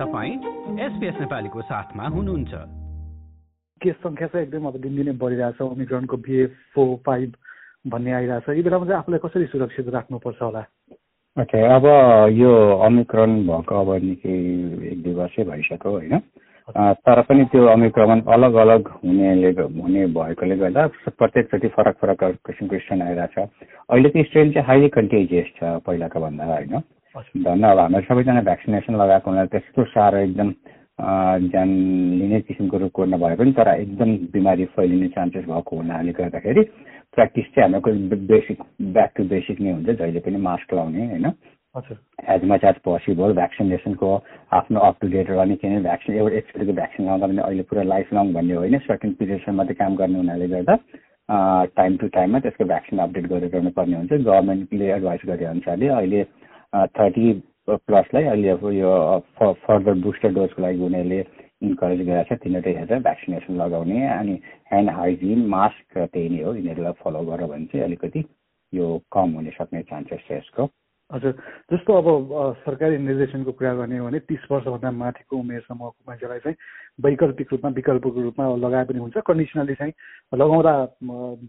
तपाईँ एसपिएस नेपालीको साथमा हुनुहुन्छ। केस सङ्ख्या चाहिँ एकदम अब दिनदिनै बढिरहेछ ओमिक्रोनको बिएफ फोर फाइभ भन्ने आइरहेछ। यी बेलामा चाहिँ आफूलाई कसरी सुरक्षित राख्नुपर्छ होला? ओके अब यो अमिक्रोन भएको अब निकै एक दुई वर्षै भइसक्यो होइन। तर पनि त्यो अमिक्रोन अलग अलग हुनेले हुने भएकोले गर्दा प्रत्येकचोटि फरक फरक किसिमको स्ट्रेन आइरहेछ। अहिलेको स्ट्रेन चाहिँ हाइली कन्टेजियस छ पहिलाको भन्दा होइन। धन्न अब हाम्रो सबैजना भ्याक्सिनेसन लगाएको हुनाले त्यस्तो साह्रो एकदम ज्यान लिने किसिमको रोग नभए पनि तर एकदम बिमारी फैलिने चान्सेस भएको हुनाले गर्दाखेरि प्र्याक्टिस चाहिँ हाम्रो बेसिक ब्याक टु बेसिक नै हुन्छ जहिले पनि मास्क लाउने होइन? एज मच एज पोसिबल भ्याक्सिनेसनको आफ्नो अप टु डेट रहने किनभने भ्याक्सिन एउटा एकचोटिको भ्याक्सिन लाउँदा पनि अहिले पुरा लाइफ लङ भन्ने होइन सर्टेन पिरियडसम्म मात्रै काम गर्ने हुनाले गर्दा टाइम टु टाइममा त्यसको भ्याक्सिन अपडेट गरिरहनु पर्ने हुन्छ। गभर्मेन्टले एडभाइस गरे अनुसारले अहिले थर्टी प्लसलाई अहिले अब यो फर्दर बुस्टर डोजको लागि उनीहरूले इन्करेज गरेको छ तिनीहरूले हेरेर भ्याक्सिनेसन लगाउने अनि ह्यान्ड हाइजिन मास्क त्यही नै हो यिनीहरूलाई फलो गर भने चाहिँ अलिकति यो कम हुने सक्ने चान्सेस छ यसको। हजुर जस्तो अब सरकारी निर्देशनको कुरा गर्ने हो भने तिस वर्षभन्दा माथिको उमेर समूहको मान्छेलाई चाहिँ वैकल्पिक रूपमा विकल्पको रूपमा लगाए पनि हुन्छ। कन्डिसनली चाहिँ लगाउँदा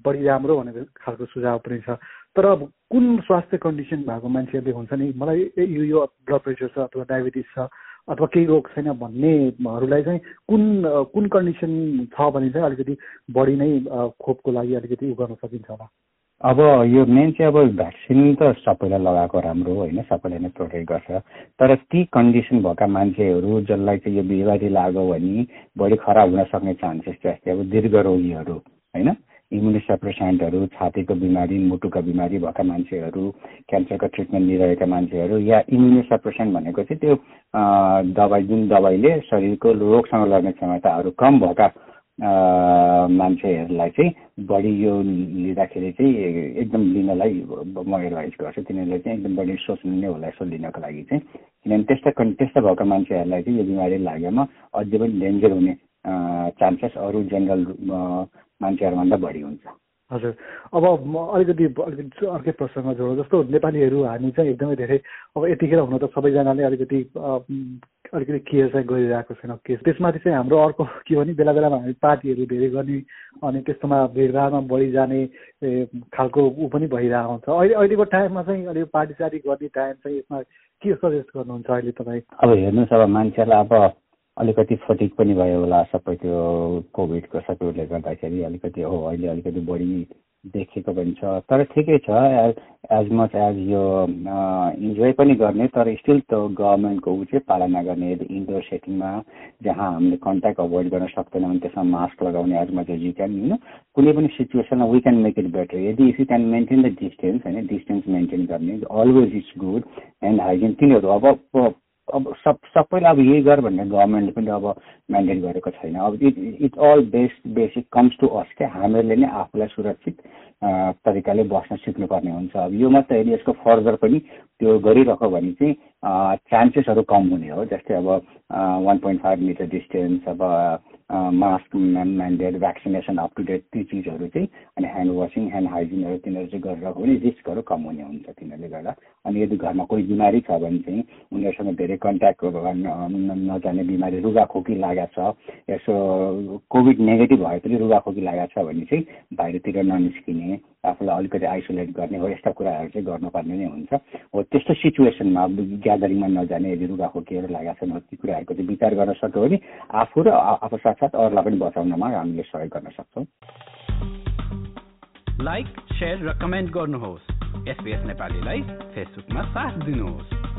बढी राम्रो भनेर खालको सुझाव पनि छ। तर अब कुन स्वास्थ्य कन्डिसन भएको मान्छेहरूले हुन्छ नि मलाई यो यो ब्लड प्रेसर छ अथवा डायबिटिस छ अथवा केही रोग छैन भन्नेहरूलाई चाहिँ कुन कुन कन्डिसन छ भने चाहिँ अलिकति बढी नै खोपको लागि अलिकति उ गर्न सकिन्छ होला। अब यो मेन चाहिँ अब भ्याक्सिन त सबैलाई लगाएको राम्रो होइन सबैलाई नै प्रोटेक्ट गर्छ। तर ती कन्डिसन भएका मान्छेहरू जसलाई चाहिँ यो बिमारी लाग्यो भने बढी खराब हुन सक्ने चान्सेस जस्तै अब दीर्घ रोगीहरू होइन? इम्युनिसप्रेसेन्टहरू छातीको बिमारी मुटुका बिमारी भएका मान्छेहरू क्यान्सरको ट्रिटमेन्ट लिइरहेका मान्छेहरू या इम्युनिसप्रेसेन्ट भनेको चाहिँ त्यो दबाई जुन दबाईले शरीरको रोगसँग लड्ने क्षमताहरू कम भएका मान्छेहरूलाई चाहिँ बढी यो लिँदाखेरि चाहिँ एकदम लिनलाई म एडभाइस गर्छु। तिनीहरूले चाहिँ एकदम बढी सोच्नु नै होला यसो लिनको लागि चाहिँ। किनभने त्यस्ता त्यस्ता भएका मान्छेहरूलाई चाहिँ यो बिमारी लागेमा अझै पनि डेन्जर हुने चान्सेस अरू जेनरल मान्छेहरूभन्दा बढी हुन्छ। हजुर। अब म अलिकति अलिकति अर्कै प्रसङ्ग जोड। जस्तो नेपालीहरू हामी चाहिँ एकदमै धेरै अब यतिखेर हुन त सबैजनाले अलिकति अलिकति केयर चाहिँ गरिरहेको छैन केस। त्यसमाथि चाहिँ हाम्रो अर्को के भने बेला बेलामा हामी पार्टीहरू धेरै गर्ने अनि त्यस्तोमा भिडभाडमा बढी जाने खालको ऊ पनि भइरहेको हुन्छ। अहिले अहिलेको टाइममा चाहिँ अलिक पार्टी सार्टी गर्ने टाइम चाहिँ यसमा के सजेस्ट गर्नुहुन्छ अहिले तपाईँ? अब हेर्नुहोस् अब मान्छेलाई अब अलिकति फटिक पनि भयो होला सबै त्यो कोभिडको सबैले गर्दाखेरि अलिकति हो अहिले अलिकति बढी देखेको पनि छ। तर ठिकै छ एज एज मच एज यो इन्जोय पनि गर्ने तर स्टिल त गभर्मेन्टको ऊ चाहिँ पालना गर्ने इन्डोर सेटिङमा जहाँ हामीले कन्ट्याक्ट अभोइड गर्न सक्दैनौँ त्यसमा मास्क लगाउने as much as you can होइन कुनै पनि सिचुएसनमा we can make it better यदि if you can maintain the distance होइन डिस्टेन्स मेन्टेन गर्ने always is good and hygiene तिनीहरू अब अब सब सबैलाई अब यही गर भन्ने गभर्मेन्टले पनि अब म्यान्डेट गरेको छैन। अब it it all best basic comes to us क्या। हामीहरूले नै आफूलाई सुरक्षित तरिकाले बस्न सिक्नुपर्ने हुन्छ। अब यो मात्रै होइन यसको फर्दर पनि त्यो गरिरह्यो भने चाहिँ चान्सेसहरू कम हुने हो। जस्तै अब one point five metre distance अब mask mandated vaccination up to date ती चिजहरू चाहिँ अनि ह्यान्ड वासिङ ह्यान्ड हाइजिनहरू तिनीहरू चाहिँ गरेर भने रिस्कहरू कम हुने हुन्छ तिनीहरूले गर्दा। अनि यदि घरमा कोही बिमारी छ भने चाहिँ उनीहरूसँग धेरै कन्ट्याक्ट नजाने बिमारी रुगाखोकी लागेको छ यसो कोभिड नेगेटिभ भए पनि रुगाखोकी लागेको छ भने चाहिँ बाहिरतिर ननिस्किने आफूलाई अलिकति आइसोलेट गर्ने हो यस्ता कुराहरू चाहिँ गर्नुपर्ने नै हुन्छ। हो त्यस्तो सिचुएसनमा ग्यादरिङमा नजाने यदि रुगाखोकीहरू लागेका छन् ती कुराहरूको चाहिँ विचार गर्न सक्यो भने आफू र आफू साथसाथ अरूलाई पनि बचाउनमा हामीले सहयोग गर्न सक्छौँ। लाइक सेयर र कमेन्ट गर्नुहोस्। नेपालीलाई फेसबुकमा साथ दिनुहोस्।